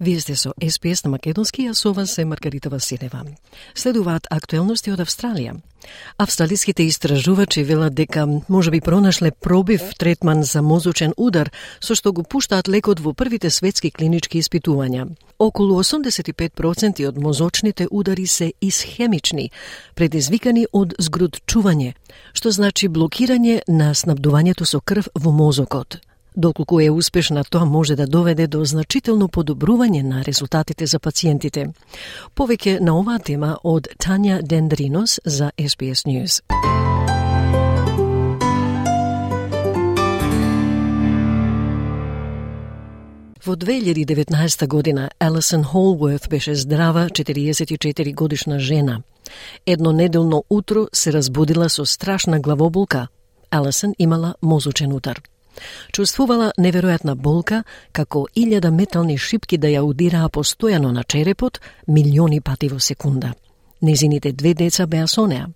Вие сте со СПС на Македонски, а со вас е Маргарита Василева. Следуваат актуелности од Австралија. Австралиските истражувачи велат дека може би пронашле пробив третман за мозочен удар со што го пуштаат лекот во првите светски клинички испитувања. Околу 85% од мозочните удари се исхемични, предизвикани од згрудчување, што значи блокирање на снабдувањето со крв во мозокот. Доколку е успешна, тоа може да доведе до значително подобрување на резултатите за пациентите. Повеќе на оваа тема од Тања Дендринос за SBS News. Во 2019 година Елисон Холворт беше здрава 44 годишна жена. Едно неделно утро се разбудила со страшна главоболка. Елисон имала мозочен удар. Чувствувала неверојатна болка, како илјада метални шипки да ја удираа постојано на черепот, милиони пати во секунда. Незините две деца беа со неа.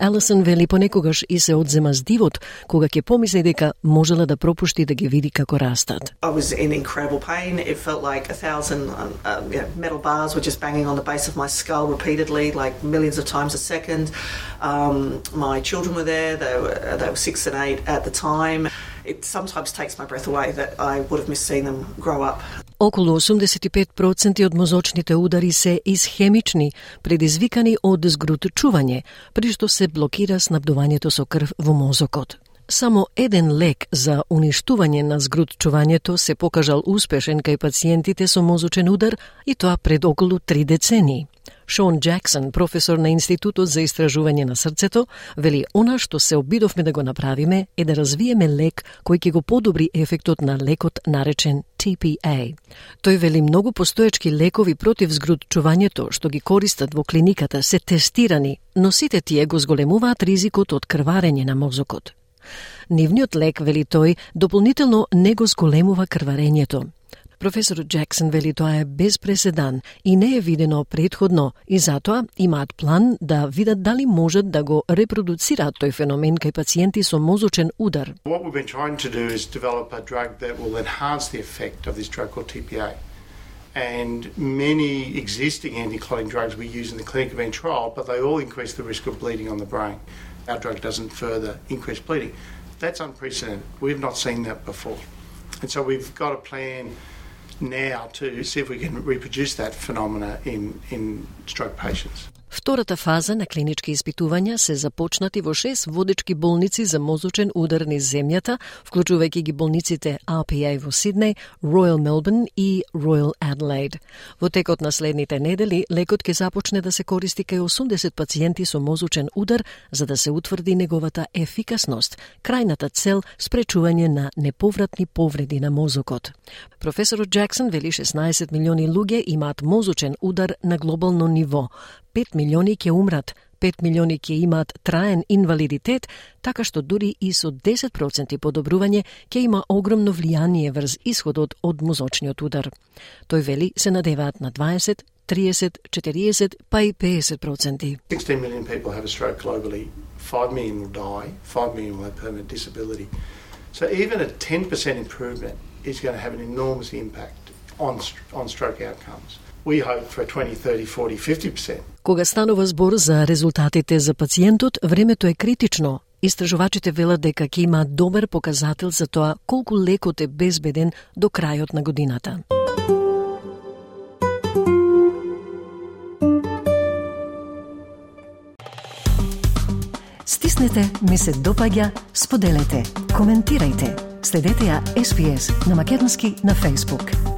Елисон вели понекогаш и се одзема здивот кога ќе помисли дека можела да пропушти да ги види како растат. I was in incredible pain. It felt like a thousand um, uh, you know, metal bars were just banging on the base of my skull repeatedly, like millions of times a second. Um, my children were there. They were, uh, they were six and eight at the time. It sometimes takes my breath away that I would have missed seeing them grow up. Околу 85% од мозочните удари се исхемични, предизвикани од згрутчување, при што се блокира снабдувањето со крв во мозокот. Само еден лек за уништување на згрудчувањето се покажал успешен кај пациентите со мозочен удар и тоа пред околу три децении. Шон Джексон, професор на Институтот за истражување на срцето, вели она што се обидовме да го направиме е да развиеме лек кој ќе го подобри ефектот на лекот наречен TPA. Тој вели многу постоечки лекови против згрудчувањето што ги користат во клиниката се тестирани, но сите тие го зголемуваат ризикот од крварење на мозокот. Нивниот лек, вели тој, дополнително не го зголемува крварењето. Професор Джексон вели тоа е без преседан и не е видено предходно и затоа имаат план да видат дали можат да го репродуцираат тој феномен кај пациенти со мозочен удар. What we've been trying to do is develop a drug that will enhance the effect of this drug called TPA. And many existing anti-clotting drugs we use in the clinic have been trialed, but they all increase the risk of bleeding on the brain. Our drug doesn't further increase bleeding. That's unprecedented. We've not seen that before. And so we've got a plan now to see if we can reproduce that phenomena in, in stroke patients. Втората фаза на клинички испитувања се започнати во шест водечки болници за мозочен удар низ земјата, вклучувајќи ги болниците RPA во Сиднеј, Royal Melbourne и Royal Adelaide. Во текот на следните недели, лекот ќе започне да се користи кај 80 пациенти со мозочен удар за да се утврди неговата ефикасност, крајната цел спречување на неповратни повреди на мозокот. Професорот Джексон вели 16 милиони луѓе имаат мозочен удар на глобално ниво, 5 милиони ќе умрат, 5 милиони ќе имаат траен инвалидитет, така што дури и со 10% подобрување ќе има огромно влијание врз исходот од мозочниот удар. Тој вели се надеваат на 20, 30, 40, па и 50%. 16 million people have a stroke globally. 5 million will die. 5 million will have permanent disability. So even a 10% improvement is going to have an enormous impact on, on stroke outcomes. We hope for 20, 30, 40, 50%. Кога станува збор за резултатите за пациентот, времето е критично. Истражувачите велат дека ќе има добар показател за тоа колку лекот е безбеден до крајот на годината. Стиснете, ми се допаѓа, споделете, коментирајте. Следете ја SPS на Македонски на Facebook.